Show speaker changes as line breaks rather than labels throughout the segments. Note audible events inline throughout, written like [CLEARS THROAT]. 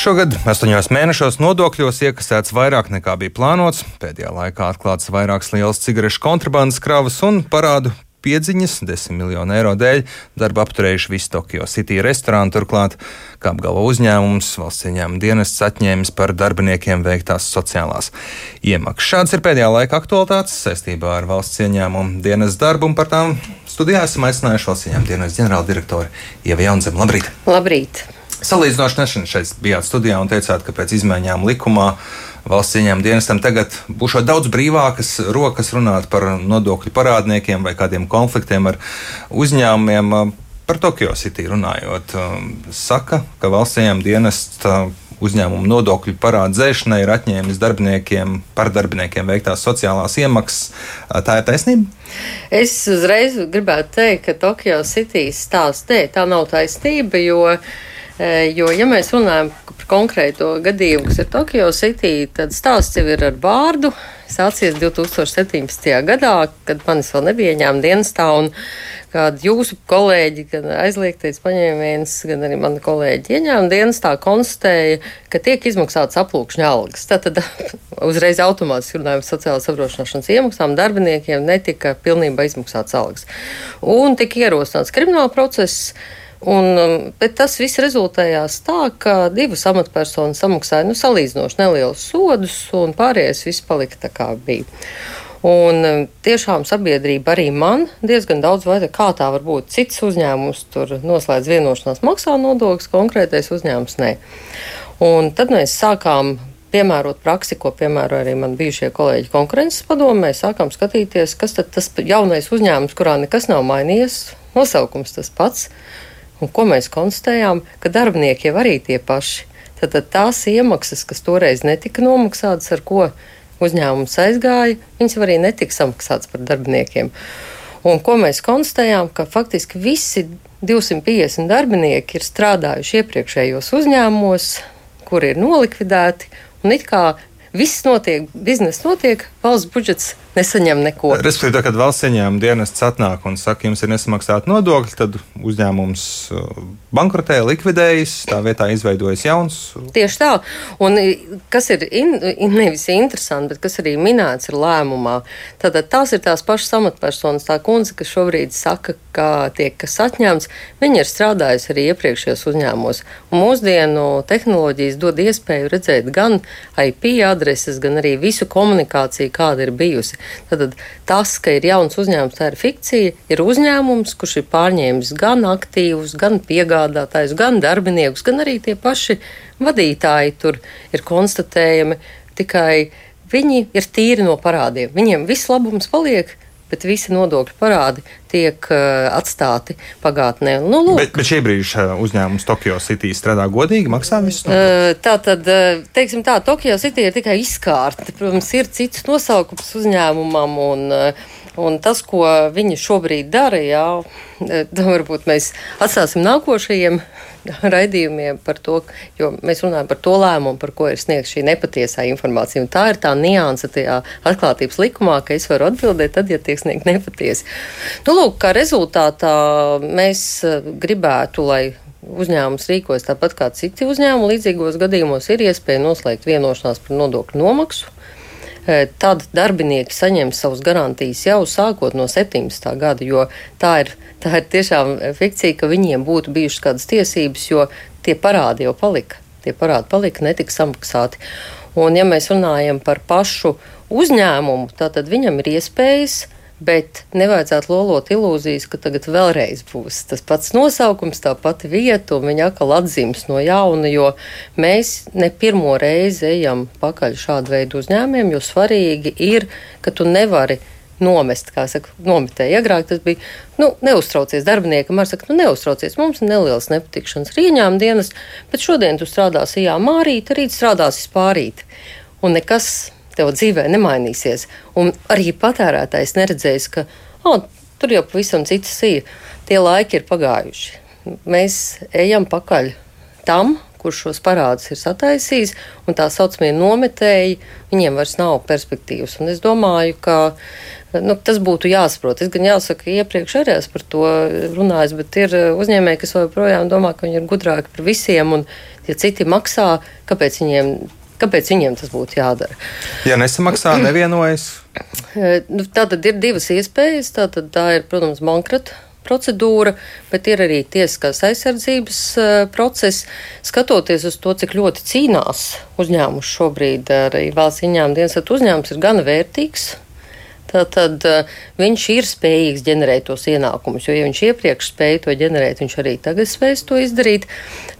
Šogad astoņos mēnešos nodokļos iekasēts vairāk nekā bija plānots. Pēdējā laikā atklāts vairākas lielas cigarešu kontrabandas kravas un parādu piedziņas, 10 miljonu eiro dēļ, darba apturējuši visu Tokio City restorānu. Turklāt, kā apgalvo uzņēmums, valsts ieņēmuma dienests atņēmis par darbiniekiem veiktās sociālās iemaksas. Šāds ir pēdējā laika aktualitātes saistībā ar valsts ieņēmumu dienas darbu, un par tām studijā esam aicinājuši valsts ieņēmuma dienas ģenerāldirektori Ieva Jaunzem. Labrīt!
Labrīt!
Salīdzinoši nesen šeit bijāt studijā un teicāt, ka pēc izmaiņām likumā valsts ieņēmuma dienestam tagad būs daudz brīvākas rokas runāt par nodokļu parādniekiem vai kādiem konfliktiem ar uzņēmumiem. Par Tokio City runājot, saka, ka valsts ieņēmuma dienesta uzņēmumu nodokļu parādu dzēšanai ir atņēmis darbiniekiem, par darbiniekiem veiktās sociālās iemaksas. Tā ir taisnība?
Es uzreiz gribētu teikt, ka Tokio City stāsts nē, tā nav taisnība, jo uh, Jo, ja mēs runājam par konkrēto gadījumu, kas ir Tokio City, tad stāsts jau ir ar vārdu. Sācies 2017. gadā, kad manis vēl nebija ņēmta dienestā, un kādi jūsu kolēģi, gan aizliegtais paņēmiens, gan arī mani kolēģi ieņēmuma dienestā konstatēja, ka tiek izmaksāts aplūkšņa algas. Tātad [LAUGHS] uzreiz automātiski runājot par sociālās apdrošināšanas iemaksām darbiniekiem netika pilnībā izmaksāts algas. Un tika ierosināts krimināla process Un, um, bet tas viss rezultējās tā, ka divas amatpersonas samaksāja nu, salīdzinoši nelielus sodus, un pārējais viss palika tā kā bija. Un um, tiešām sabiedrība arī man diezgan daudz vaicā, kā tā var būt. Cits uzņēmums tur noslēdz vienošanās maksā nodoklis, konkrētais uzņēmums nē. Un tad mēs sākām piemērot praksi, ko piemēro arī man bijušie kolēģi konkurences padomē. Mēs sākām skatīties, kas tad tas jaunais uzņēmums, kurā nekas nav mainījies, nosaukums tas pats Un ko mēs konstatējām? Ka darbinieki jau arī tie paši. Tad, tad tās iemaksas, kas toreiz netika nomaksātas, ar ko uzņēmums aizgāja, viņas arī netika samaksātas par darbiniekiem. Un ko mēs konstatējām? Ka faktiski visi 250 darbinieki ir strādājuši iepriekšējos uzņēmumos, kuri ir nolikvidēti, un it kā viss notiek, biznesa notiek, valsts budžets nesaņem neko.
Respektīvi, kad valsts ieņēmuma dienests atnāk un saka, jums ir nesamaksāta nodokļi, tad uzņēmums uh, bankrotē, likvidējas, tā vietā izveidojas jauns.
Tieši tā. Un kas ir in, nevis interesanti, bet kas arī minēts ir lēmumā, tad tās ir tās pašas amatpersonas, tā kundze, kas šobrīd saka, ka tiek kas atņemts, viņa ir strādājusi arī iepriekšējos uzņēmumos. Un mūsdienu tehnoloģijas dod iespēju redzēt gan IP adreses, gan arī visu komunikāciju, kāda ir bijusi. Tad tas, ka ir jauns uzņēmums, tā ir fikcija, ir uzņēmums, kurš ir pārņēmis gan aktīvus, gan piegādātājus, gan darbiniekus, gan arī tie paši vadītāji tur ir konstatējami. Tikai viņi ir tīri no parādiem. Viņiem viss labums paliek, bet visi nodokļu parādi tiek uh, atstāti pagātnē. Nu, lūk.
bet, bet šī brīža uzņēmums Tokio City strādā godīgi, maksā visus
uh? Tā tad, teiksim tā, Tokio City ir tikai izkārta. Protams, ir cits nosaukums uzņēmumam un uh, Un tas, ko viņi šobrīd dara, jā, varbūt mēs atstāsim nākošajiem [LAUGHS] raidījumiem par to, jo mēs runājam par to lēmumu, par ko ir sniegta šī nepatiesā informācija. Un tā ir tā nianse tajā atklātības likumā, ka es varu atbildēt tad, ja tiek sniegta nepatiesi. Nu, lūk, kā rezultātā mēs eh, gribētu, lai uzņēmums rīkojas tāpat kā citi uzņēmumi. Līdzīgos gadījumos ir iespēja noslēgt vienošanās par nodokļu nomaksu. Eh, tad darbinieki saņem savus garantijas jau sākot no 17. gada, jo tā ir tā ir tiešām fikcija, ka viņiem būtu bijušas kādas tiesības, jo tie parādi jau palika. Tie parādi palika, netika samaksāti. Un, ja mēs runājam par pašu uzņēmumu, tad viņam ir iespējas Bet nevajadzētu lolot ilūzijas, ka tagad vēlreiz būs tas pats nosaukums, tā pati vieta, un viņa atkal atzīmes no jauna, jo mēs ne pirmo reizi ejam pakaļ šādu veidu uzņēmumiem, jo svarīgi ir, ka tu nevari nomest, kā saka, nometēji. Agrāk tas bija, nu, neuztraucies darbiniekam, ar saka, nu, neuztraucies, mums ir nelielas nepatikšanas rīņām dienas, bet šodien tu strādāsi jā, mārīt, rīt strādāsi spārīt. Un nekas tev dzīvē nemainīsies. Un arī patērētājs neredzēs, ka oh, tur jau pavisam cits ir. Tie laiki ir pagājuši. Mēs ejam pakaļ tam, kurš šos parādus ir sataisījis, un tā saucamie nometēji, viņiem vairs nav perspektīvas. Un es domāju, ka Nu, tas būtu jāsaprot. Es gan jāsaka, iepriekš arī esmu par to runājis, bet ir uzņēmēji, kas joprojām domā, ka viņi ir gudrāki par visiem, un ja citi maksā, kāpēc viņiem, kāpēc viņiem tas būtu jādara?
Ja nesamaksā, [CLEARS THROAT] nevienojas.
Nu, tā tad ir divas iespējas. Tā, tad, tā ir, protams, bankrota procedūra, bet ir arī tiesiskās aizsardzības uh, process. Skatoties uz to, cik ļoti cīnās uzņēmums šobrīd, arī valsts ieņēmuma dienas uzņēmums ir gana vērtīgs. Tad uh, viņš ir spējīgs ģenerēt tos ienākumus, jo, ja viņš iepriekš spēja to ģenerēt, viņš arī tagad spēs to izdarīt.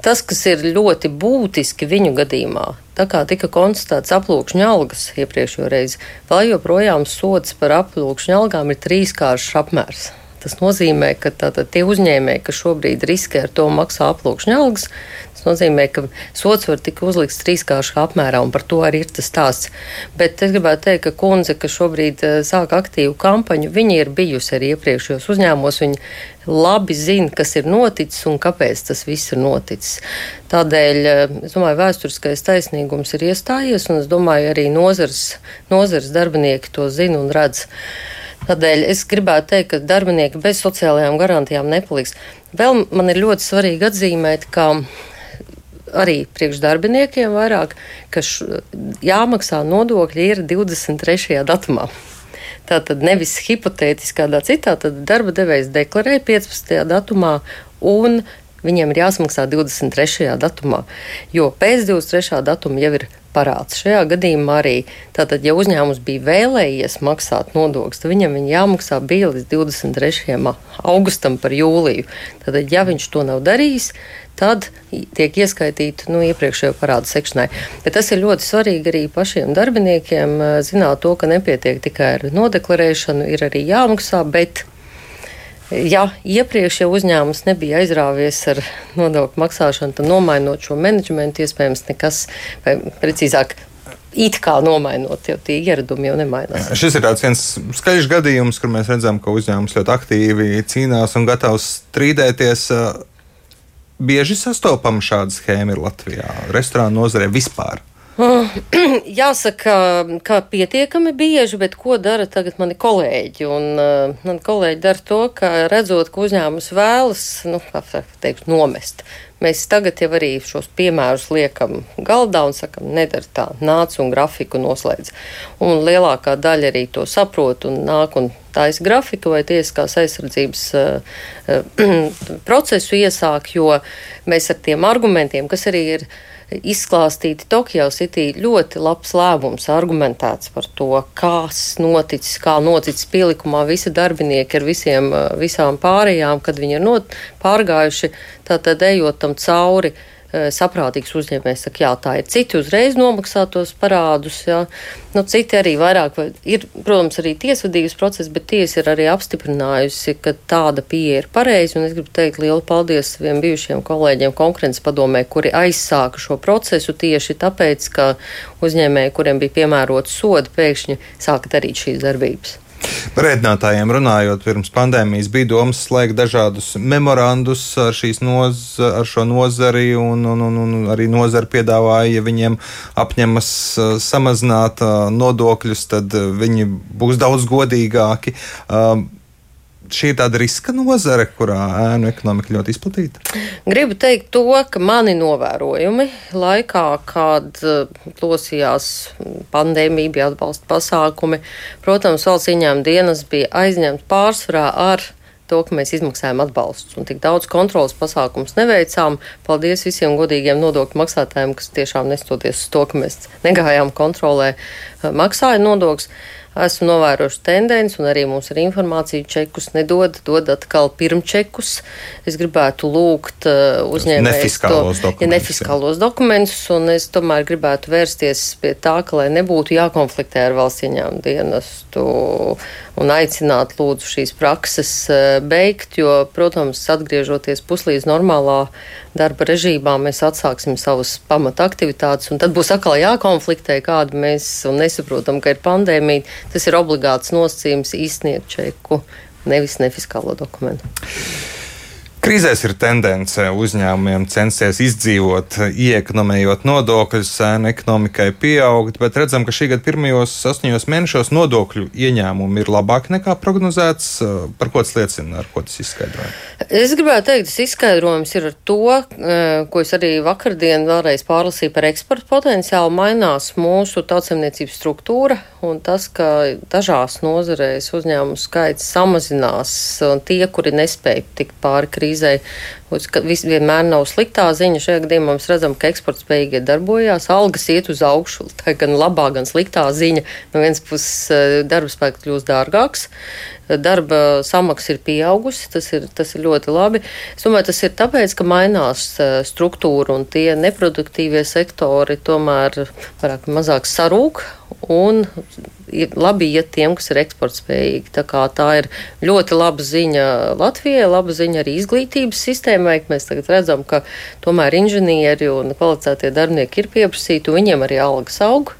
Tas, kas ir ļoti būtiski viņu gadījumā, tā kā tika konstatēts aplūkšņa algas iepriekšējo reizi, vēl joprojām sods par aplūkšņa algām ir trīskāršs apmērs. Tas nozīmē, ka tātad, tie uzņēmēji, kas šobrīd riskē ar to maksā aplūkšņa algas, tas nozīmē, ka sots var tikt uzlikts trīskāršā apmērā, un par to arī ir tas stāsts. Bet es gribētu teikt, ka kundze, kas šobrīd eh, sāk aktīvu kampaņu, viņa ir bijusi arī iepriekšējos uzņēmumos. Viņa labi zina, kas ir noticis un kāpēc tas viss ir noticis. Tādēļ, eh, es domāju, vēsturiskais taisnīgums ir iestājies, un es domāju, arī nozars, nozars darbinieki to zina un redz. Tādēļ es gribētu teikt, ka darbinieki bez sociālajām garantijām nepaliks. Vēl man ir ļoti svarīgi atzīmēt, ka arī priekšdarbiniekiem vairāk, ka š, jāmaksā nodokļi ir 23. datumā. Tātad nevis hipotētiski kādā citā, tad darba devējs deklarē 15. datumā un viņiem ir jāsamaksā 23. datumā, jo pēc 23. datuma jau ir parāds. Šajā gadījumā arī tātad, ja uzņēmums bija vēlējies maksāt nodokļus, tad viņam viņa jāmaksā bija līdz 23. augustam par jūliju. Tātad, ja viņš to nav darījis, tad tiek ieskaitīta nu, iepriekšējo parādu sekšanai. Bet tas ir ļoti svarīgi arī pašiem darbiniekiem zināt to, ka nepietiek tikai ar nodeklarēšanu, ir arī jāmaksā, bet Ja iepriekš jau uzņēmums nebija aizrāvies ar nodokļu maksāšanu, tad nomainot šo menedžmentu, iespējams, nekas, vai precīzāk, it kā nomainot, jo tie ieradumi jau nemainās.
Šis ir viens skaļš gadījums, kur mēs redzam, ka uzņēmums ļoti aktīvi cīnās un gatavs strīdēties. Bieži sastopama šāda schēma ir Latvijā, restorānu nozarē vispār. [CLEARS THROAT]
Jāsaka, ka pietiekami bieži, bet ko dara tagad mani kolēģi? Un, uh, mani kolēģi dara to, ka redzot, ka uzņēmums vēlas, nu, kā teikt, nomest. Mēs tagad jau arī šos piemērus liekam galdā un sakam, nedara tā, nāc un grafiku noslēdz. Un lielākā daļa arī to saprot un nāk un taisa grafiku vai tiesiskās aizsardzības uh, uh, [CLEARS THROAT] procesu iesāk, jo mēs ar tiem argumentiem, kas arī ir izklāstīti Tokyo City ļoti labs lēmums, argumentēts par to, kas noticis, kā noticis pielikumā visi darbinieki ar visiem, visām pārējām, kad viņi ir not, pārgājuši, tātad ejot tam cauri. Eh, saprātīgs uzņēmējs saka, jā, tā ir. Citi uzreiz nomaksā tos parādus, jā. Nu, citi arī vairāk, ir, protams, arī tiesvedības process, bet tiesa ir arī apstiprinājusi, ka tāda pieeja ir pareiza, un es gribu teikt lielu paldies saviem bijušiem kolēģiem konkurences padomē, kuri aizsāka šo procesu tieši tāpēc, ka uzņēmēji, kuriem bija piemērots sodi, pēkšņi sāka darīt šīs darbības.
Par ēdinātājiem runājot, pirms pandēmijas bija domas slēgt dažādus memorandus ar, noz, ar šo nozari, un, un, un, un arī nozara piedāvāja, ja viņiem apņemas uh, samazināt uh, nodokļus, tad uh, viņi būs daudz godīgāki. Uh, šī ir tāda riska nozare, kurā ēnu ekonomika ļoti izplatīta?
Gribu teikt to, ka mani novērojumi laikā, kad plosījās eh, pandēmija, bija atbalsta pasākumi, protams, valsts ieņēmuma dienas bija aizņemts pārsvarā ar to, ka mēs izmaksājam atbalstus un tik daudz kontrolas pasākums neveicām. Paldies visiem godīgiem nodokļu maksātājiem, kas tiešām nestoties uz to, ka mēs negājām kontrolē, eh, maksāja nodokļus esmu novērojuši tendenci, un arī mums ir informācija, čekus nedod, dod atkal pirmčekus. Es gribētu lūgt uh, uzņēmējus to ja nefiskālos dokumentus, un es tomēr gribētu vērsties pie tā, ka, lai nebūtu jākonfliktē ar valsts ieņēmumu dienestu un aicināt lūdzu šīs prakses uh, beigt, jo, protams, atgriežoties puslīdz normālā darba režīmā, mēs atsāksim savas pamata aktivitātes, un tad būs atkal jākonfliktē, kādu mēs nesaprotam, ka ir pandēmija tas ir obligāts nosacījums izsniegt čeku, nevis nefiskālo dokumentu.
Krīzēs ir tendence uzņēmumiem censties izdzīvot, iekonomējot nodokļus, ēna ekonomikai pieaugt, bet redzam, ka šī gada pirmajos astoņos mēnešos nodokļu ieņēmumi ir labāki nekā prognozēts. Par ko tas liecina, ar ko tas izskaidrojas?
Es gribētu teikt, tas izskaidrojums ir ar to, eh, ko es arī vakardien vēlreiz pārlasīju par eksporta potenciālu. Mainās mūsu tautsemniecības struktūra un tas, ka dažās nozarēs uzņēmumu skaits samazinās un tie, kuri nespēja tikt pāri krīzē krīzei. Viss vienmēr nav sliktā ziņa. Šajā gadījumā mēs redzam, ka eksporta spējīgi darbojās, algas iet uz augšu. [LAUGHS] Tā gan labā, gan sliktā ziņa. No vienas puses eh, darba spēks kļūst dārgāks, darba samaksa ir pieaugusi. Tas ir, tas ir ļoti labi. Es domāju, tas ir tāpēc, ka mainās eh, struktūra un tie neproduktīvie sektori tomēr vairāk mazāk sarūk un labi iet tiem, kas ir eksportspējīgi. Tā, tā ir ļoti laba ziņa Latvijai, laba ziņa arī izglītības sistēmai. Mēs tagad redzam, ka tomēr inženieri un kvalificētie darbinieki ir pieprasīti, un viņiem arī algas aug.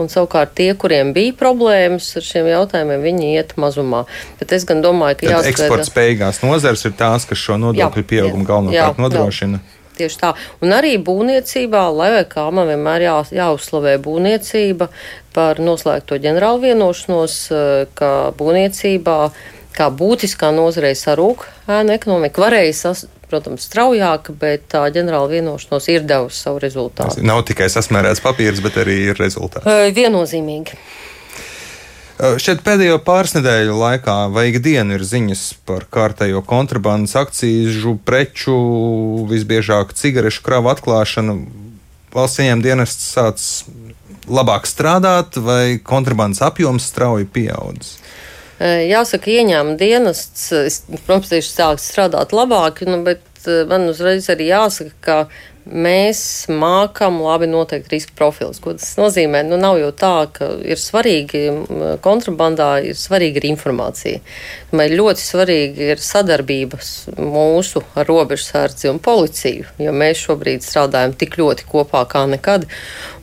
Un savukārt tie, kuriem bija problēmas ar šiem jautājumiem, viņi iet mazumā. Bet es gan domāju, ka jāsaka,
eksportspējīgās nozars ir tās, kas šo nodokļu pieaugumu galvenokārt nodrošina. Jā.
Tieši tā. Un arī būvniecībā, lai kā man vienmēr jā, jāuzslavē būvniecība par noslēgto ģenerālu vienošanos, eh, ka būvniecībā kā būtiskā nozarei sarūk ēna ekonomika. Varēja sas, protams, straujāk, bet tā ģenerāla vienošanos ir devusi savu rezultātu. Tas
nav tikai sasmērēts papīrs, bet arī ir rezultāts.
Viennozīmīgi.
Šeit pēdējo pāris nedēļu laikā vai ikdienu ir ziņas par kārtējo kontrabandas akciju, preču, visbiežāk cigarešu kravu atklāšanu. Valsts ieņem dienests sāc labāk strādāt, vai kontrabandas apjoms strauji pieaudzis?
Jāsaka, ieņēmuma dienests, protams, tieši sāks strādāt labāk, nu, bet man uzreiz arī jāsaka, ka mēs mākam labi noteikt riska profilus. Ko tas nozīmē? Nu, nav jau tā, ka ir svarīgi kontrabandā, ir svarīga arī informācija. Man ļoti svarīgi ir sadarbības mūsu ar robežsardzi un policiju, jo mēs šobrīd strādājam tik ļoti kopā kā nekad.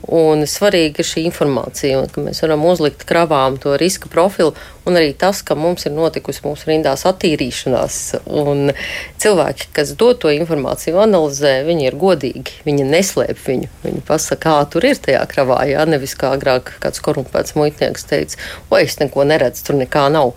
Un svarīga ir šī informācija, ka mēs varam uzlikt kravām to riska profilu, un arī tas, ka mums ir notikusi mūsu rindās attīrīšanās. Un cilvēki, kas dod to informāciju, analizē, viņi ir godīgi, viņi neslēp viņu. Viņi pasaka, kā tur ir tajā kravā, jā, nevis kā agrāk kāds korumpēts muitnieks teica, o, es neko neredzu, tur nekā nav.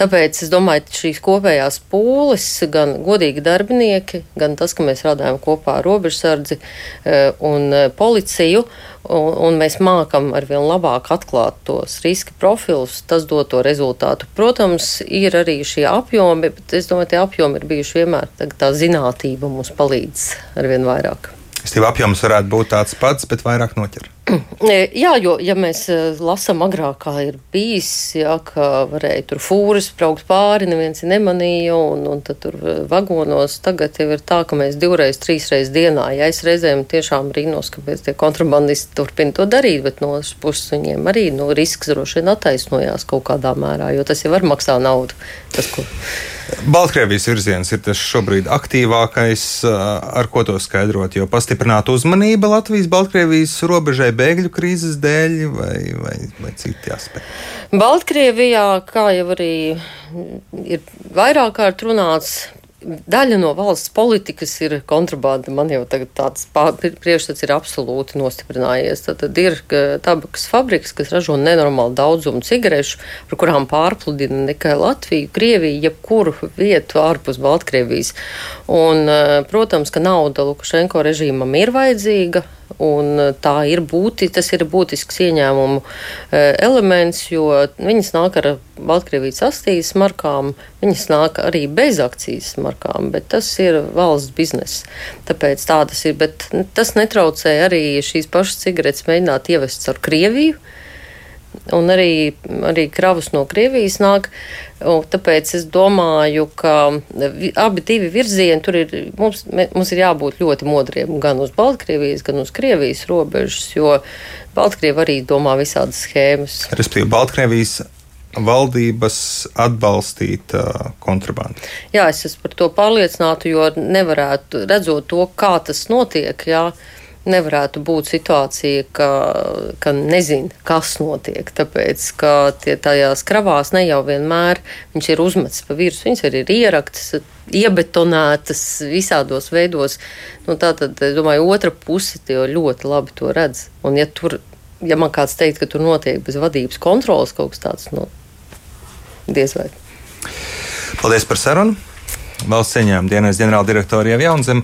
Tāpēc es domāju, šīs kopējās pūles, gan godīgi darbinieki, gan tas, ka mēs strādājam kopā ar robežsardzi eh, un eh, policiju, un, un mēs mākam ar vien labāk atklāt tos riska profilus, tas dod to rezultātu. Protams, ir arī šie apjomi, bet es domāju, tie apjomi ir bijuši vienmēr. Tā zinātība mums palīdz ar vien vairāk.
Stīva apjoms varētu būt tāds pats, bet vairāk noķer. [CLEARS THROAT]
Jā, jo, ja mēs eh, lasām agrāk, kā ir bijis, jā, ka varēja tur fūris braukt pāri, neviens nemanīja, un, un tad tur eh, vagonos tagad jau ir tā, ka mēs divreiz, trīsreiz dienā, ja es reizēm tiešām brīnos, kāpēc tie kontrabandisti turpina to darīt, bet no otras puses viņiem arī nu, risks droši vien attaisnojās kaut kādā mērā, jo tas jau var maksā naudu. Tas, ko...
Baltkrievijas virziens ir tas šobrīd aktīvākais, ar ko to skaidrot, jo pastiprināta uzmanība Latvijas-Baltkrievijas robežai bēgļu krīzes dēļ vai, vai, vai citi aspekti?
Baltkrievijā, kā jau arī ir vairāk kārt runāts, Daļa no valsts politikas ir kontrabanda. Man jau tāds priekšstats ir absolūti nostiprinājies. Tad, tad ir tabakas fabriks, kas ražo nenormālu daudzumu cigarešu, par kurām pārpludina ne tikai Latviju, Krieviju, jebkuru vietu ārpus Baltkrievijas. Un, protams, ka nauda Lukašenko režīmam ir vajadzīga. Un e, tā ir būti, tas ir būtisks ieņēmumu e, elements, jo viņas nāk ar Baltkrievijas astīs markām, viņas nāk arī bez akcijas markām, bet tas ir valsts bizness. Tāpēc tādas ir, bet tas netraucē arī šīs pašas cigaretes mēģināt ievest caur Krieviju un arī, arī kravas no Krievijas nāk. Tāpēc es domāju, ka abi divi virzieni tur ir. Mums, mums ir jābūt ļoti modriem gan uz Baltkrievijas, gan uz Krievijas robežas, jo Baltkrievi arī domā visādas schēmas.
Respektīvi, Baltkrievijas valdības atbalstīt uh, kontrabandu.
Jā, es esmu par to pārliecināta, jo nevarētu redzot to, kā tas notiek. Jā, nevarētu būt situācija, ka, ka nezinu, kas notiek. Tāpēc, ka tie tajās kravās ne jau vienmēr viņš ir uzmetis pa virsmu, viņas arī ir ieraktas, iebetonētas visādos veidos. Nu, tā tad, es domāju, otra puse ļoti labi to redz. Un, ja, tur, ja man kāds teikt, ka tur notiek bez vadības kontrolas kaut kas tāds, nu, diez vai.
Paldies par sarunu! Valsts ieņēmuma dienas ģenerāldirektora Jaunzem